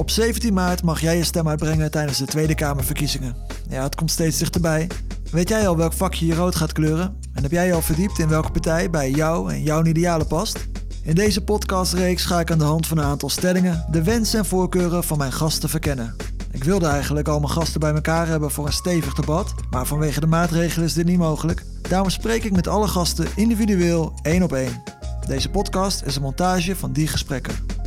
Op 17 maart mag jij je stem uitbrengen tijdens de Tweede Kamerverkiezingen. Ja, het komt steeds dichterbij. Weet jij al welk vakje je rood gaat kleuren? En heb jij je al verdiept in welke partij bij jou en jouw idealen past? In deze podcastreeks ga ik aan de hand van een aantal stellingen de wensen en voorkeuren van mijn gasten verkennen. Ik wilde eigenlijk al mijn gasten bij elkaar hebben voor een stevig debat, maar vanwege de maatregelen is dit niet mogelijk. Daarom spreek ik met alle gasten individueel één op één. Deze podcast is een montage van die gesprekken.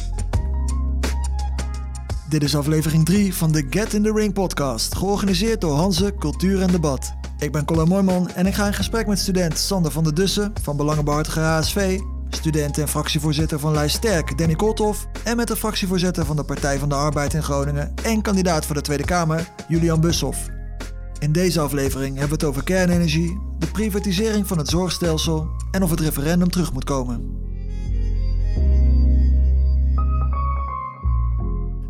Dit is aflevering 3 van de Get in the Ring podcast, georganiseerd door Hanze Cultuur en Debat. Ik ben Colin Mooijman en ik ga in gesprek met student Sander van der Dussen van Belangenbehartiger HSV, student en fractievoorzitter van Lijst Sterk Danny Kolthoff en met de fractievoorzitter van de Partij van de Arbeid in Groningen en kandidaat voor de Tweede Kamer, Julian Bushoff. In deze aflevering hebben we het over kernenergie, de privatisering van het zorgstelsel en of het referendum terug moet komen.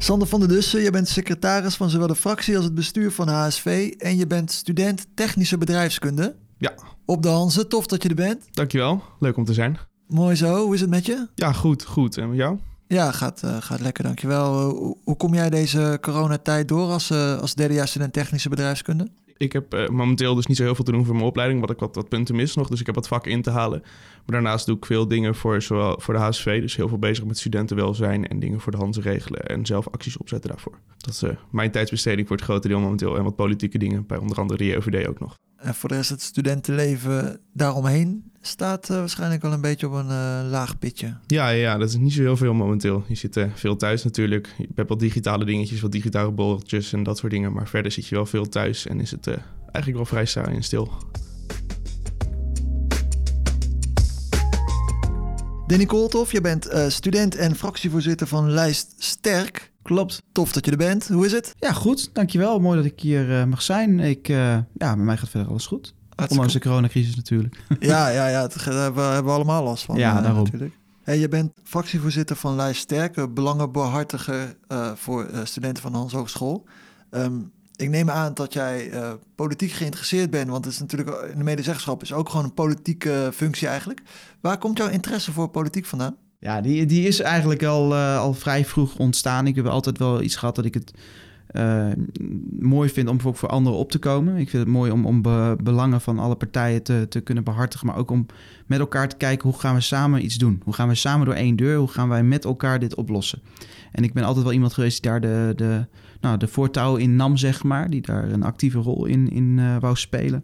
Sander van der Dussen, je bent secretaris van zowel de fractie als het bestuur van HSV en je bent student technische bedrijfskunde. Ja. Op de Hanze, tof dat je er bent. Dankjewel, leuk om te zijn. Mooi zo, hoe is het met je? Ja, goed, goed. En met jou? Ja, gaat, uh, gaat lekker, dankjewel. Uh, hoe, hoe kom jij deze coronatijd door als, uh, als derdejaars student technische bedrijfskunde? Ik heb uh, momenteel dus niet zo heel veel te doen voor mijn opleiding, wat ik wat, wat punten mis nog. Dus ik heb wat vakken in te halen. Maar daarnaast doe ik veel dingen voor, zowel voor de HSV, dus heel veel bezig met studentenwelzijn en dingen voor de Hanze regelen en zelf acties opzetten daarvoor. Dat is uh, mijn tijdsbesteding voor het grote deel momenteel en wat politieke dingen, bij onder andere de JOVD ook nog. En voor de rest het studentenleven daaromheen staat uh, waarschijnlijk wel een beetje op een uh, laag pitje. Ja, ja, dat is niet zo heel veel momenteel. Je zit uh, veel thuis natuurlijk. Je hebt wat digitale dingetjes, wat digitale bolletjes en dat soort dingen. Maar verder zit je wel veel thuis en is het eigenlijk wel vrij saai en stil. Danny Kooltof, je bent student en fractievoorzitter van Lijst Sterk. Klopt, tof dat je er bent. Hoe is het? Ja, goed. Dankjewel. Mooi dat ik hier mag zijn. Ik, ja, bij mij gaat verder alles goed. Ondanks de coronacrisis natuurlijk. Ja, ja, ja dat hebben, we, hebben we allemaal last van. Ja, uh, daarom. Natuurlijk. Hey, je bent fractievoorzitter van Lijst Sterke, belangenbehartiger uh, voor uh, studenten van de Hans Hogeschool. Um, ik neem aan dat jij politiek geïnteresseerd bent, want het is natuurlijk de medezeggenschap is ook gewoon een politieke functie eigenlijk. Waar komt jouw interesse voor politiek vandaan? Ja, die, die is eigenlijk al, al vrij vroeg ontstaan. Ik heb altijd wel iets gehad dat ik het uh, mooi vind om ook voor anderen op te komen. Ik vind het mooi om, om be, belangen van alle partijen te, te kunnen behartigen, maar ook om met elkaar te kijken hoe gaan we samen iets doen? Hoe gaan we samen door één deur? Hoe gaan wij met elkaar dit oplossen? En ik ben altijd wel iemand geweest die daar de, de, nou, de voortouw in nam, zeg maar. Die daar een actieve rol in, in uh, wou spelen.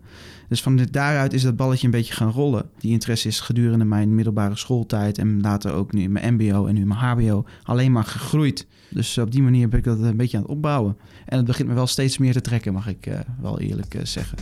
Dus van daaruit is dat balletje een beetje gaan rollen. Die interesse is gedurende mijn middelbare schooltijd en later ook nu in mijn mbo en nu in mijn hbo alleen maar gegroeid. Dus op die manier ben ik dat een beetje aan het opbouwen. En het begint me wel steeds meer te trekken, mag ik uh, wel eerlijk uh, zeggen.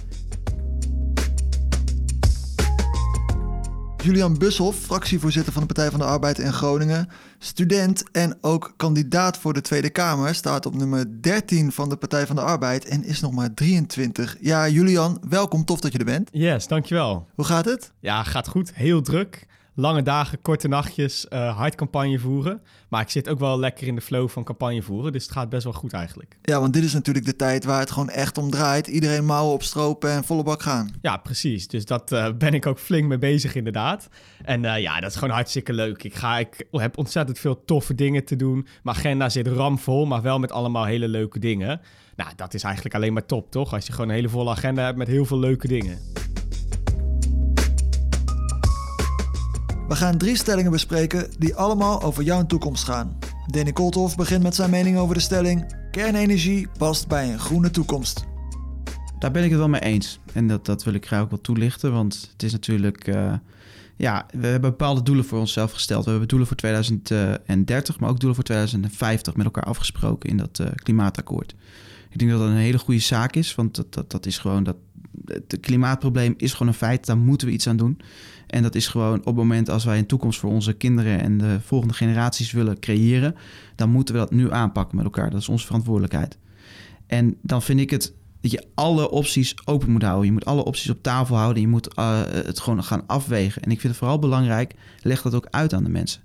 Julian Bushoff, fractievoorzitter van de Partij van de Arbeid in Groningen, student en ook kandidaat voor de Tweede Kamer, staat op nummer 13 van de Partij van de Arbeid en is nog maar 23. Ja, Julian, welkom, tof dat je er bent. Yes, dankjewel. Hoe gaat het? Ja, gaat goed. Heel druk. Lange dagen, korte nachtjes, uh, hard campagne voeren. Maar ik zit ook wel lekker in de flow van campagne voeren. Dus het gaat best wel goed eigenlijk. Ja, want dit is natuurlijk de tijd waar het gewoon echt om draait. Iedereen mouwen opstropen en volle bak gaan. Ja, precies. Dus dat uh, ben ik ook flink mee bezig inderdaad. En uh, ja, dat is gewoon hartstikke leuk. Ik, ga, ik heb ontzettend veel toffe dingen te doen. Mijn agenda zit ramvol, maar wel met allemaal hele leuke dingen. Nou, dat is eigenlijk alleen maar top, toch? Als je gewoon een hele volle agenda hebt met heel veel leuke dingen. We gaan drie stellingen bespreken die allemaal over jouw toekomst gaan. Danny Kolthoff begint met zijn mening over de stelling: kernenergie past bij een groene toekomst. Daar ben ik het wel mee eens. En dat, dat wil ik graag ook wel toelichten, want het is natuurlijk. Uh, ja, we hebben bepaalde doelen voor onszelf gesteld. We hebben doelen voor 2030, maar ook doelen voor 2050 met elkaar afgesproken in dat uh, klimaatakkoord. Ik denk dat dat een hele goede zaak is, want dat, dat, dat is gewoon dat. Het klimaatprobleem is gewoon een feit, daar moeten we iets aan doen. En dat is gewoon op het moment als wij een toekomst voor onze kinderen en de volgende generaties willen creëren, dan moeten we dat nu aanpakken met elkaar. Dat is onze verantwoordelijkheid. En dan vind ik het dat je alle opties open moet houden. Je moet alle opties op tafel houden. Je moet uh, het gewoon gaan afwegen. En ik vind het vooral belangrijk, leg dat ook uit aan de mensen.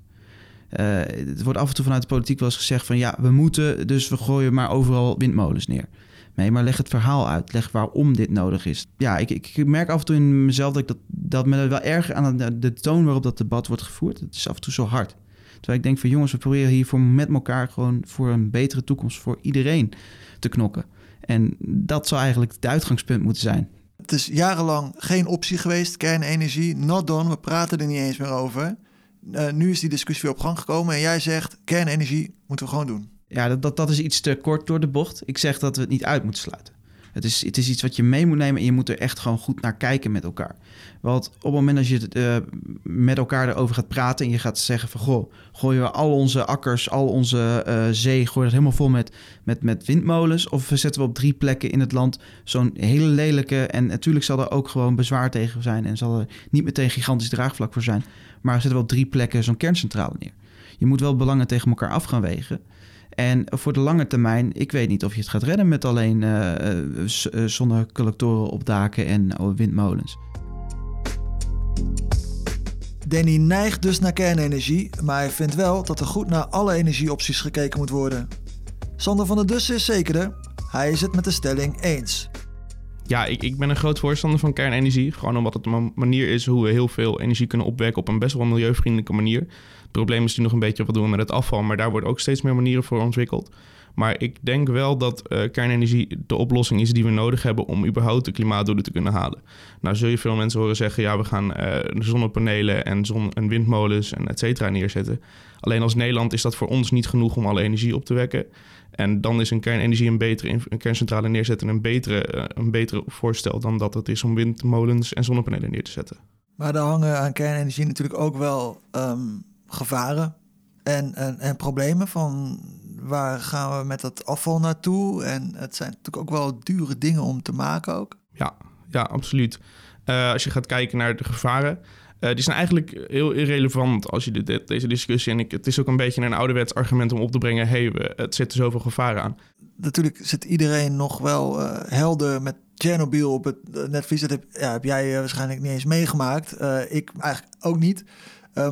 Uh, het wordt af en toe vanuit de politiek wel eens gezegd van ja, we moeten, dus we gooien maar overal windmolens neer. Nee, maar leg het verhaal uit. Leg waarom dit nodig is. Ja, ik, ik merk af en toe in mezelf dat ik dat, dat me wel erg aan de, toon waarop dat debat wordt gevoerd. Het is af en toe zo hard. Terwijl ik denk van jongens, we proberen hier voor met elkaar gewoon voor een betere toekomst voor iedereen te knokken. En dat zou eigenlijk het uitgangspunt moeten zijn. Het is jarenlang geen optie geweest, kernenergie, not done, we praten er niet eens meer over. Uh, nu is die discussie weer op gang gekomen en jij zegt kernenergie moeten we gewoon doen. Ja, dat, dat, dat is iets te kort door de bocht. Ik zeg dat we het niet uit moeten sluiten. Het is, het is iets wat je mee moet nemen en je moet er echt gewoon goed naar kijken met elkaar. Want op het moment dat je uh, met elkaar erover gaat praten en je gaat zeggen van... goh, gooien we al onze akkers, al onze uh, zee, gooi dat helemaal vol met, met, met windmolens... of zetten we op drie plekken in het land zo'n hele lelijke... en natuurlijk zal er ook gewoon bezwaar tegen zijn... en zal er niet meteen gigantisch draagvlak voor zijn... maar zetten we op drie plekken zo'n kerncentrale neer. Je moet wel belangen tegen elkaar af gaan wegen... En voor de lange termijn, ik weet niet of je het gaat redden met alleen uh, zonnecollectoren op daken en oh, windmolens. Danny neigt dus naar kernenergie, maar hij vindt wel dat er goed naar alle energieopties gekeken moet worden. Sander van der Dussen is zekerder. Hij is het met de stelling eens. Ja, ik, ik ben een groot voorstander van kernenergie. Gewoon omdat het een manier is hoe we heel veel energie kunnen opwekken op een best wel milieuvriendelijke manier. Het probleem is nu nog een beetje wat doen we met het afval, maar daar worden ook steeds meer manieren voor ontwikkeld. Maar ik denk wel dat uh, kernenergie de oplossing is die we nodig hebben om überhaupt de klimaatdoelen te kunnen halen. Nou zul je veel mensen horen zeggen, ja we gaan uh, zonnepanelen en, zon en windmolens en et cetera neerzetten. Alleen als Nederland is dat voor ons niet genoeg om alle energie op te wekken. En dan is een kernenergie een betere een kerncentrale neerzetten een betere, uh, een betere voorstel dan dat het is om windmolens en zonnepanelen neer te zetten. Maar er hangen aan kernenergie natuurlijk ook wel um, gevaren en, en, en problemen van waar gaan we met dat afval naartoe? En het zijn natuurlijk ook wel dure dingen om te maken ook. Ja, ja absoluut. Uh, als je gaat kijken naar de gevaren, uh, die zijn eigenlijk heel irrelevant als je de, deze discussie... en ik, het is ook een beetje een ouderwets argument om op te brengen... hé, hey, het zit er zoveel gevaren aan. Natuurlijk zit iedereen nog wel uh, helder met Chernobyl op het netvlies. Dat heb jij waarschijnlijk niet eens meegemaakt. ik eigenlijk ook niet.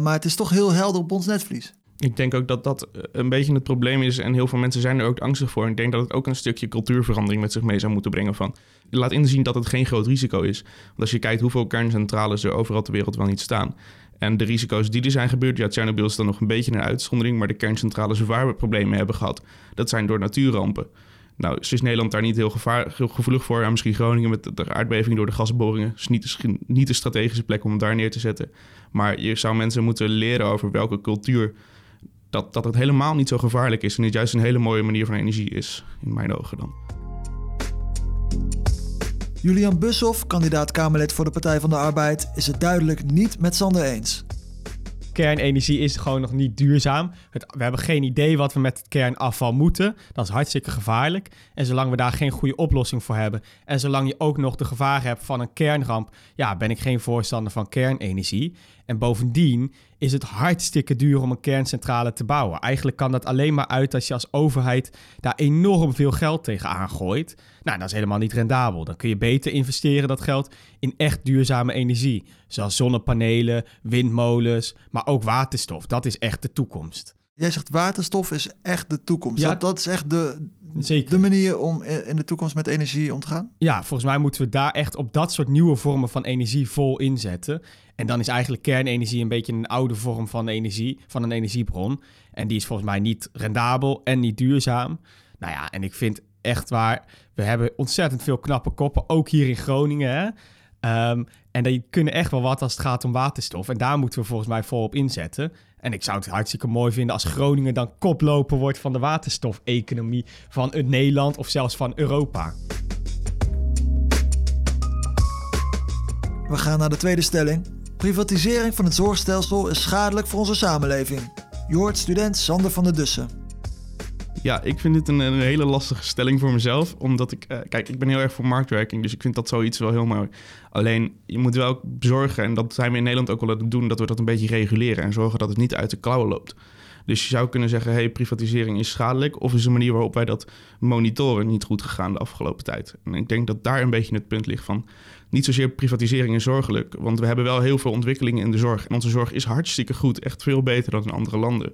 maar het is toch heel helder op ons netvlies ik denk ook dat dat eh, een beetje het probleem is. En heel veel mensen zijn er ook angstig voor. En ik denk dat het ook een stukje cultuurverandering met zich mee zou moeten brengen. Van, laat inzien dat het geen groot risico is. Want als je kijkt hoeveel kerncentrales er overal ter wereld wel niet staan. En de risico's die er zijn gebeurd, ja, Chernobyl is dan nog een beetje een uitzondering. Maar de kerncentrales waar we problemen hebben gehad, dat zijn door natuurrampen. Nou, is Nederland daar niet heel, gevaar, gevoelig voor. Ja, misschien Groningen met de aardbeving door de gasboringen. is niet de, niet de strategische plek om daar neer te zetten. Maar je zou mensen moeten leren over welke cultuur dat, dat het helemaal niet zo gevaarlijk is en het juist een hele mooie manier van energie is, in mijn ogen dan. Julian Bushoff, kandidaat Kamerlid voor de Partij van de Arbeid, is het duidelijk niet met Sander eens kernenergie is gewoon nog niet duurzaam. Het, we hebben geen idee wat we met het kernafval moeten. Dat is hartstikke gevaarlijk. En zolang we daar geen goede oplossing voor hebben... en zolang je ook nog de gevaar hebt van een kernramp... ja, ben ik geen voorstander van kernenergie. En bovendien is het hartstikke duur om een kerncentrale te bouwen. Eigenlijk kan dat alleen maar uit als je als overheid daar enorm veel geld tegenaan gooit. Nou, dat is helemaal niet rendabel. Dan kun je beter investeren dat geld in echt duurzame energie. Zoals zonnepanelen, windmolens, maar ook waterstof. Dat is echt de toekomst. Jij zegt waterstof is echt de toekomst. Ja, dat, dat is echt de, Zeker. de manier om in de toekomst met energie om te gaan? Ja, volgens mij moeten we daar echt op dat soort nieuwe vormen van energie vol inzetten. En dan is eigenlijk kernenergie een beetje een oude vorm van energie, van een energiebron. En die is volgens mij niet rendabel en niet duurzaam. Nou ja, en ik vind echt waar, we hebben ontzettend veel knappe koppen, ook hier in Groningen. Hè? Um, en die kunnen echt wel wat als het gaat om waterstof. En daar moeten we volgens mij volop inzetten. En ik zou het hartstikke mooi vinden als Groningen dan koploper wordt van de waterstofeconomie van het Nederland of zelfs van Europa. We gaan naar de tweede stelling. Privatisering van het zorgstelsel is schadelijk voor onze samenleving. Je student Sander van der Dussen. Ja, ik vind dit een, een, hele lastige stelling voor mezelf. Omdat ik, uh, kijk, ik ben heel erg voor marktwerking. Dus ik vind dat zoiets wel heel mooi. Alleen, je moet wel zorgen, en dat zijn we in Nederland ook wel aan het doen, dat we dat een beetje reguleren en zorgen dat het niet uit de klauwen loopt. Dus je zou kunnen zeggen, hey, privatisering is schadelijk. Of is de manier waarop wij dat monitoren niet goed gegaan de afgelopen tijd. En ik denk dat daar een beetje het punt ligt van... niet zozeer privatisering is zorgelijk. Want we hebben wel heel veel ontwikkelingen in de zorg. En onze zorg is hartstikke goed. Echt veel beter dan in andere landen.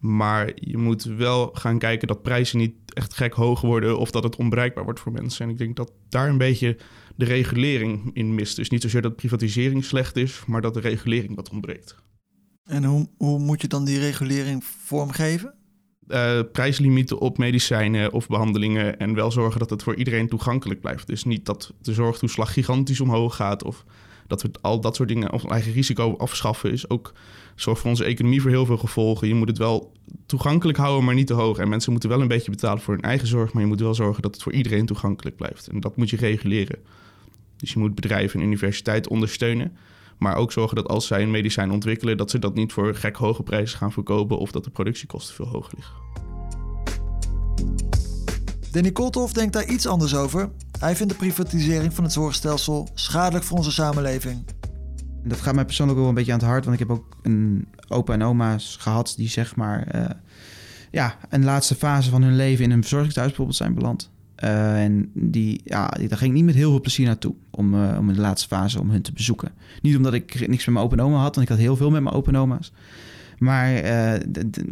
Maar je moet wel gaan kijken dat prijzen niet echt gek hoog worden of dat het onbereikbaar wordt voor mensen. En ik denk dat daar een beetje de regulering in mist. Dus niet zozeer dat privatisering slecht is, maar dat de regulering wat ontbreekt. En hoe, hoe moet je dan die regulering vormgeven? Uh, prijslimieten op medicijnen of behandelingen en wel zorgen dat het voor iedereen toegankelijk blijft. Dus niet dat de zorgtoeslag gigantisch omhoog gaat of dat we al dat soort dingen op eigen risico afschaffen is ook zorgt voor onze economie voor heel veel gevolgen. Je moet het wel toegankelijk houden, maar niet te hoog. En mensen moeten wel een beetje betalen voor hun eigen zorg, maar je moet wel zorgen dat het voor iedereen toegankelijk blijft. En dat moet je reguleren. Dus je moet bedrijven en universiteiten ondersteunen. Maar ook zorgen dat als zij een medicijn ontwikkelen, dat ze dat niet voor gek hoge prijzen gaan verkopen of dat de productiekosten veel hoger liggen. Danny Kolthoff denkt daar iets anders over. Hij vindt de privatisering van het zorgstelsel schadelijk voor onze samenleving. Dat gaat mij persoonlijk wel een beetje aan het hart, want ik heb ook een opa en oma's gehad die zeg maar uh, ja, een laatste fase van hun leven in een verzorgingshuis bijvoorbeeld zijn beland. Uh, en die, ja, daar ging ik niet met heel veel plezier naartoe om, uh, om in de laatste fase om hun te bezoeken. Niet omdat ik niks met mijn opa en oma had, want ik had heel veel met mijn opa en oma's. Maar uh,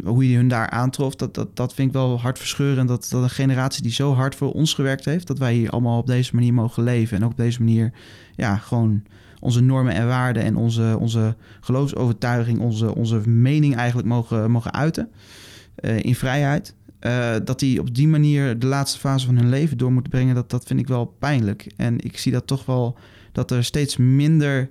hoe je hun daar aantrof, dat, dat, dat vind ik wel hartverscheurend. Dat, dat een generatie die zo hard voor ons gewerkt heeft, dat wij hier allemaal op deze manier mogen leven. En ook op deze manier, ja, gewoon onze normen en waarden en onze, onze geloofsovertuiging, onze, onze mening eigenlijk mogen, mogen uiten uh, in vrijheid. Uh, dat die op die manier de laatste fase van hun leven door moeten brengen, dat, dat vind ik wel pijnlijk. En ik zie dat toch wel dat er steeds minder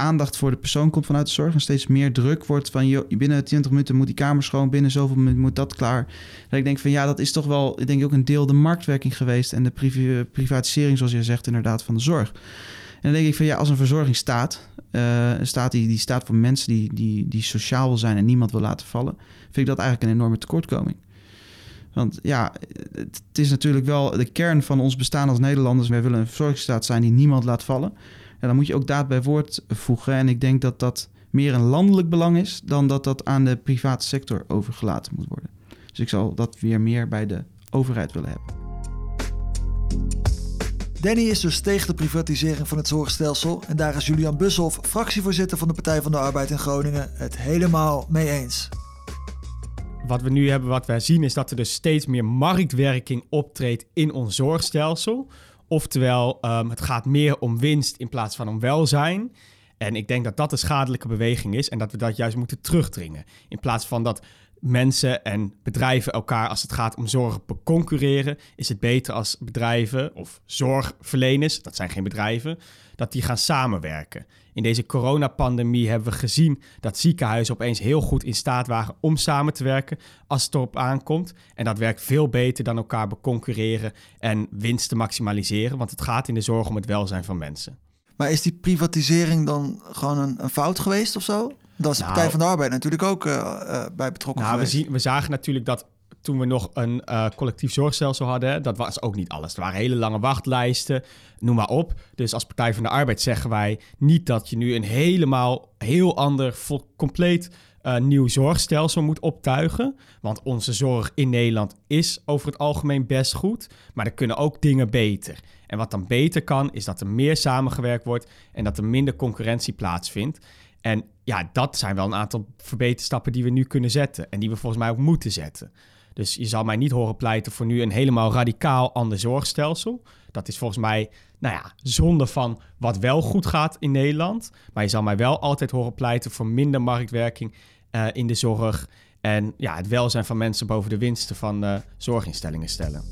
aandacht voor de persoon komt vanuit de zorg. En steeds meer druk wordt van binnen 20 minuten moet die kamer schoon, binnen zoveel minuten moet dat klaar. Dat ik denk van ja, dat is toch wel, ik denk ook een deel de marktwerking geweest en de privatisering, zoals je zegt, inderdaad, van de zorg. En dan denk ik van ja, als een verzorging staat, uh, een staat die, die staat voor mensen die, die, die sociaal wil zijn en niemand wil laten vallen, vind ik dat eigenlijk een enorme tekortkoming. Want ja, het, is natuurlijk wel de kern van ons bestaan als Nederlanders. Wij willen een verzorgingsstaat zijn die niemand laat vallen. En dan moet je ook daad bij woord voegen. En ik denk dat dat meer een landelijk belang is dan dat dat aan de private sector overgelaten moet worden. Dus ik zal dat weer meer bij de overheid willen hebben. Danny is dus tegen de privatisering van het zorgstelsel en daar is Julian Bushoff, fractievoorzitter van de Partij van de Arbeid in Groningen, het helemaal mee eens. Wat we nu hebben, wat wij zien, is dat er dus steeds meer marktwerking optreedt in ons zorgstelsel. Oftewel, um, het gaat meer om winst in plaats van om welzijn. En ik denk dat dat een schadelijke beweging is en dat we dat juist moeten terugdringen. In plaats van dat mensen en bedrijven elkaar als het gaat om zorg concurreren, is het beter als bedrijven of zorgverleners, dat zijn geen bedrijven, dat die gaan samenwerken. In deze coronapandemie hebben we gezien dat ziekenhuizen opeens heel goed in staat waren om samen te werken als het erop aankomt. En dat werkt veel beter dan elkaar beconcurreren en winst te maximaliseren, want het gaat in de zorg om het welzijn van mensen. Maar is die privatisering dan gewoon een, een fout geweest of zo? Dat is de Partij nou, van de Arbeid natuurlijk ook uh, uh, bij betrokken nou, we, zien, we, zagen natuurlijk dat toen we nog een uh, collectief zorgstelsel hadden, dat was ook niet alles. Er waren hele lange wachtlijsten, noem maar op. Dus als Partij van de Arbeid zeggen wij niet dat je nu een helemaal heel ander, vol, compleet uh, nieuw zorgstelsel moet optuigen. Want onze zorg in Nederland is over het algemeen best goed. Maar er kunnen ook dingen beter. En wat dan beter kan, is dat er meer samengewerkt wordt en dat er minder concurrentie plaatsvindt. En ja, dat zijn wel een aantal verbeterstappen die we nu kunnen zetten. En die we volgens mij ook moeten zetten. Dus je zal mij niet horen pleiten voor nu een helemaal radicaal ander zorgstelsel. Dat is volgens mij, nou ja, zonde van wat wel goed gaat in Nederland. Maar je zal mij wel altijd horen pleiten voor minder marktwerking uh, in de zorg. En ja, het welzijn van mensen boven de winsten van uh, zorginstellingen stellen.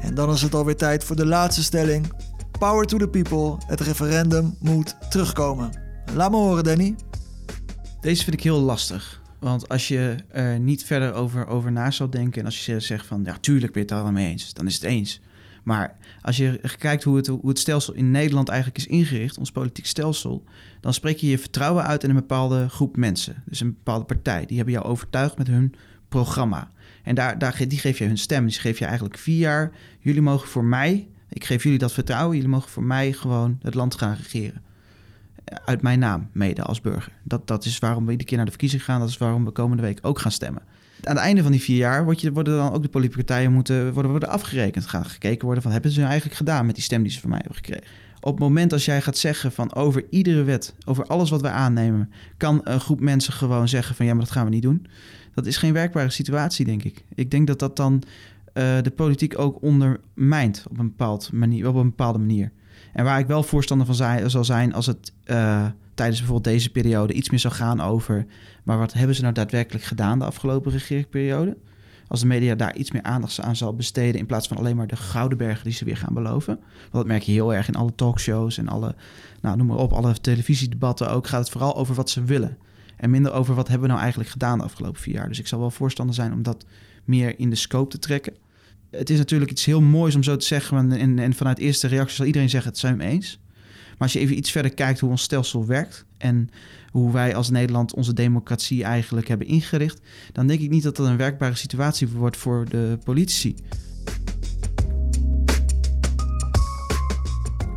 En dan is het alweer tijd voor de laatste stelling. Power to the people. Het referendum moet terugkomen. Laat me horen, Danny. Deze vind ik heel lastig. Want als je er niet verder over, over na zou denken... en als je zegt van, ja, tuurlijk ben je het daar mee eens... dan is het eens. Maar als je kijkt hoe het, hoe het stelsel in Nederland eigenlijk is ingericht... ons politiek stelsel... dan spreek je je vertrouwen uit in een bepaalde groep mensen. Dus een bepaalde partij. Die hebben jou overtuigd met hun programma. En daar, daar, die geef je hun stem. Die geef je eigenlijk vier jaar. Jullie mogen voor mij ik geef jullie dat vertrouwen. Jullie mogen voor mij gewoon het land gaan regeren. Uit mijn naam, mede als burger. Dat, dat is waarom we iedere keer naar de verkiezing gaan. Dat is waarom we komende week ook gaan stemmen. Aan het einde van die vier jaar je, worden dan ook de politieke partijen moeten worden, worden afgerekend. Gaan gekeken worden van hebben ze eigenlijk gedaan met die stem die ze van mij hebben gekregen. Op het moment als jij gaat zeggen van over iedere wet, over alles wat wij aannemen, kan een groep mensen gewoon zeggen van ja, maar dat gaan we niet doen. Dat is geen werkbare situatie, denk ik. Ik denk dat dat dan uh, de politiek ook ondermijnt op een, bepaald manier, op een bepaalde manier. En waar ik wel voorstander van zal zijn als het uh, tijdens bijvoorbeeld deze periode iets meer zou gaan over... maar wat hebben ze nou daadwerkelijk gedaan de afgelopen regeringsperiode? Als de media daar iets meer aandacht aan zal besteden... in plaats van alleen maar de gouden bergen die ze weer gaan beloven. Want dat merk je heel erg in alle talkshows en alle, nou, noem maar op, alle televisiedebatten ook... gaat het vooral over wat ze willen. En minder over wat hebben we nou eigenlijk gedaan de afgelopen vier jaar. Dus ik zal wel voorstander zijn om dat meer in de scope te trekken. Het is natuurlijk iets heel moois om zo te zeggen. En, en vanuit eerste reactie zal iedereen zeggen: het zijn we eens. Maar als je even iets verder kijkt hoe ons stelsel werkt en hoe wij als Nederland onze democratie eigenlijk hebben ingericht, dan denk ik niet dat dat een werkbare situatie wordt voor de politici.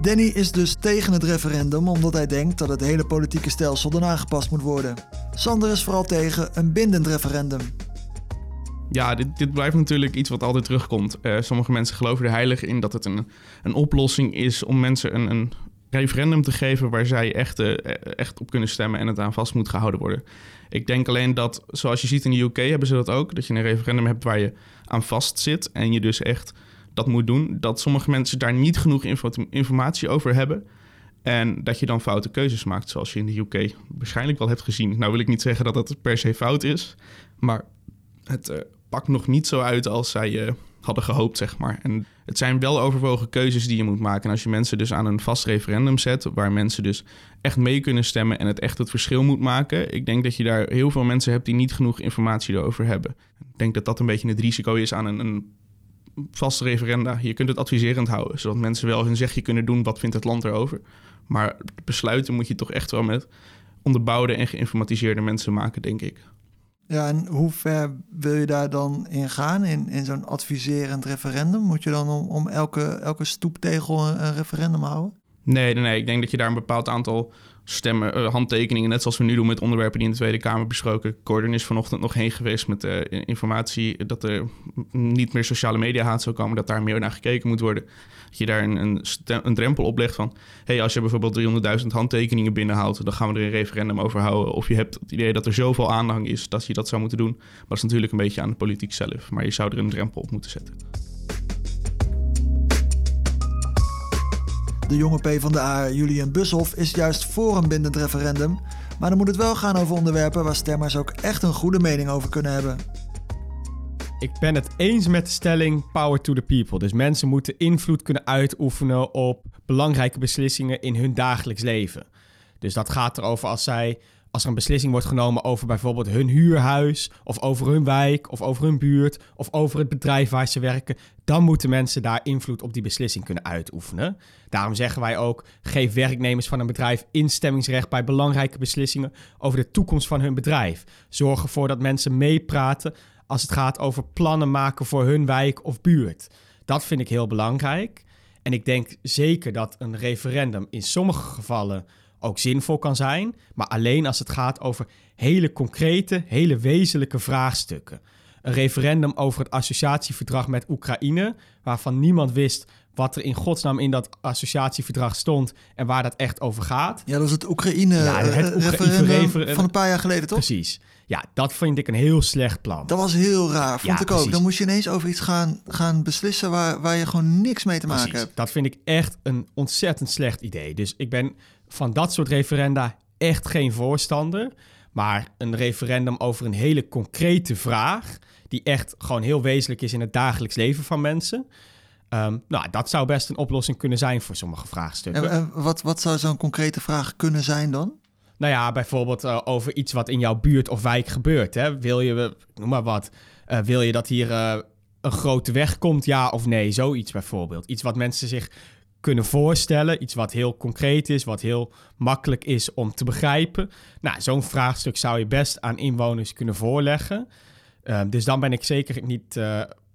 Danny is dus tegen het referendum omdat hij denkt dat het hele politieke stelsel dan aangepast moet worden. Sander is vooral tegen een bindend referendum. Ja, dit, dit blijft natuurlijk iets wat altijd terugkomt. Uh, sommige mensen geloven er heilig in dat het een, een oplossing is om mensen een, een referendum te geven waar zij echt, uh, echt op kunnen stemmen en het aan vast moet gehouden worden. Ik denk alleen dat, zoals je ziet in de UK hebben ze dat ook, dat je een referendum hebt waar je aan vast zit en je dus echt dat moet doen, dat sommige mensen daar niet genoeg informatie over hebben. En dat je dan foute keuzes maakt, zoals je in de UK waarschijnlijk wel hebt gezien. Nou wil ik niet zeggen dat dat per se fout is, maar het uh, pakt nog niet zo uit als zij uh, hadden gehoopt, zeg maar. En het zijn wel overwogen keuzes die je moet maken. En als je mensen dus aan een vast referendum zet, waar mensen dus echt mee kunnen stemmen en het echt het verschil moet maken, ik denk dat je daar heel veel mensen hebt die niet genoeg informatie erover hebben. Ik denk dat dat een beetje het risico is aan een, een vaste referenda. Je kunt het adviserend houden, zodat mensen wel hun zegje kunnen doen wat vindt het land erover. Maar besluiten moet je toch echt wel met onderbouwde en geïnformatiseerde mensen maken, denk ik. Ja, en hoe ver wil je daar dan in gaan, in, in zo'n adviserend referendum? Moet je dan om, om elke, elke stoeptegel een, referendum houden? Nee, nee, ik denk dat je daar een bepaald aantal stemmen, uh, handtekeningen, net zoals we nu doen met onderwerpen die in de Tweede Kamer besproken. Gordon is vanochtend nog heen geweest met uh, informatie dat er niet meer sociale media haat zou komen, dat daar meer naar gekeken moet worden. Dat je daar een, een, drempel op legt van, hey, als je bijvoorbeeld 300.000 handtekeningen binnenhaalt, dan gaan we er een referendum over houden. Of je hebt het idee dat er zoveel aanhang is dat je dat zou moeten doen. Maar dat is natuurlijk een beetje aan de politiek zelf. Maar je zou er een drempel op moeten zetten. De jonge P van de A, Julian Bushoff, is juist voor een bindend referendum. Maar dan moet het wel gaan over onderwerpen waar stemmers ook echt een goede mening over kunnen hebben. Ik ben het eens met de stelling power to the people. Dus mensen moeten invloed kunnen uitoefenen op belangrijke beslissingen in hun dagelijks leven. Dus dat gaat erover als zij als er een beslissing wordt genomen over bijvoorbeeld hun huurhuis, of over hun wijk, of over hun buurt, of over het bedrijf waar ze werken, dan moeten mensen daar invloed op die beslissing kunnen uitoefenen. Daarom zeggen wij ook: geef werknemers van een bedrijf instemmingsrecht bij belangrijke beslissingen over de toekomst van hun bedrijf. Zorg ervoor dat mensen meepraten als het gaat over plannen maken voor hun wijk of buurt. Dat vind ik heel belangrijk. En ik denk zeker dat een referendum in sommige gevallen ook zinvol kan zijn, maar alleen als het gaat over hele concrete, hele wezenlijke vraagstukken. Een referendum over het associatieverdrag met Oekraïne, waarvan niemand wist wat er in godsnaam in dat associatieverdrag stond en waar dat echt over gaat. Ja, dat is het Oekraïne-referendum ja, van een paar jaar geleden, toch? Precies. Ja, dat vind ik een heel slecht plan. Dat was heel raar, vond ik ook. Dan moest je ineens over iets gaan, gaan beslissen waar, waar je gewoon niks mee te maken hebt. Dat vind ik echt een ontzettend slecht idee. Dus ik ben van dat soort referenda echt geen voorstander. Maar een referendum over een hele concrete vraag, die echt gewoon heel wezenlijk is in het dagelijks leven van mensen. Um, nou, dat zou best een oplossing kunnen zijn voor sommige vraagstukken. En, wat, wat zou zo'n concrete vraag kunnen zijn dan? Nou ja, bijvoorbeeld uh, over iets wat in jouw buurt of wijk gebeurt. Hè? Wil je, noem maar wat, uh, wil je dat hier uh, een grote weg komt, ja of nee? Zoiets bijvoorbeeld. Iets wat mensen zich kunnen voorstellen. Iets wat heel concreet is, wat heel makkelijk is om te begrijpen. Nou, zo'n vraagstuk zou je best aan inwoners kunnen voorleggen. Uh, dus dan ben ik zeker niet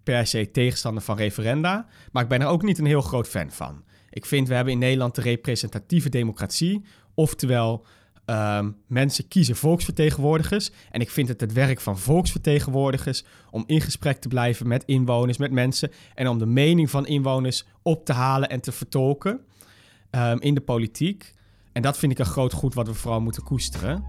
per se tegenstander van referenda. Maar ik ben er ook niet een heel groot fan van. Ik vind we hebben in Nederland de representatieve democratie. Oftewel, Um, mensen kiezen volksvertegenwoordigers. En ik vind het het werk van volksvertegenwoordigers om in gesprek te blijven met inwoners, met mensen. En om de mening van inwoners op te halen en te vertolken um, in de politiek. En dat vind ik een groot goed wat we vooral moeten koesteren.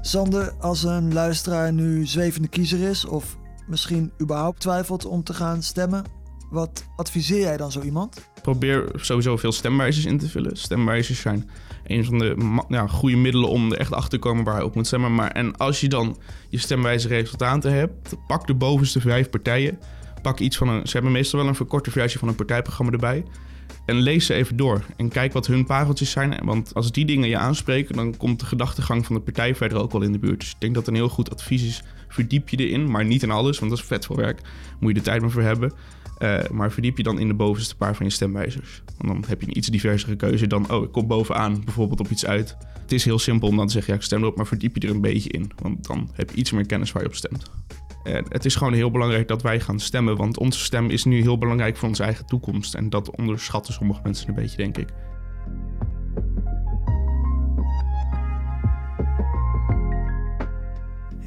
Sander, als een luisteraar nu zwevende kiezer is of misschien überhaupt twijfelt om te gaan stemmen, Wat adviseer jij dan zo iemand? Probeer sowieso veel stemwijzers in te vullen. Stemwijzers zijn een van de ja, goede middelen om er echt achter te komen waar je op moet stemmen. Maar, en als je dan je stemwijzerresultaten hebt, pak de bovenste vijf partijen. Pak iets van een. Ze hebben meestal wel een verkorte versie van een partijprogramma erbij. En lees ze even door. En kijk wat hun pareltjes zijn. Want als die dingen je aanspreken, dan komt de gedachtegang van de partij verder ook wel in de buurt. Dus ik denk dat een heel goed advies is. Verdiep je erin, maar niet in alles, want dat is vet veel werk. Moet je de tijd maar voor hebben. Eh, maar verdiep je dan in de bovenste paar van je stemwijzers. Want dan heb je een iets diversere keuze dan, oh, ik kom bovenaan bijvoorbeeld op iets uit. Het is heel simpel om dan te zeggen, ja, ik stem erop, maar verdiep je er een beetje in. Want dan heb je iets meer kennis waar je op stemt. En het is gewoon heel belangrijk dat wij gaan stemmen, want onze stem is nu heel belangrijk voor onze eigen toekomst. En dat onderschatten sommige mensen een beetje, denk ik.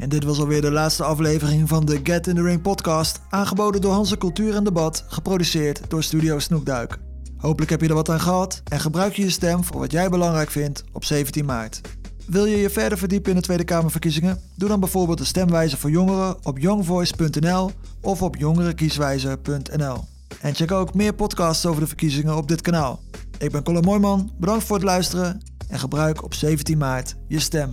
En dit was alweer de laatste aflevering van de Get in the Ring podcast, aangeboden door Hanse Cultuur en Debat, geproduceerd door Studio Snoekduik. Hopelijk heb je er wat aan gehad en gebruik je je stem voor wat jij belangrijk vindt op 17 maart. Wil je je verder verdiepen in de Tweede Kamerverkiezingen? Doe dan bijvoorbeeld de stemwijzer voor jongeren op youngvoice.nl of op jongerenkieswijzer.nl. En check ook meer podcasts over de verkiezingen op dit kanaal. Ik ben Colin Mooijman, bedankt voor het luisteren en gebruik op 17 maart je stem.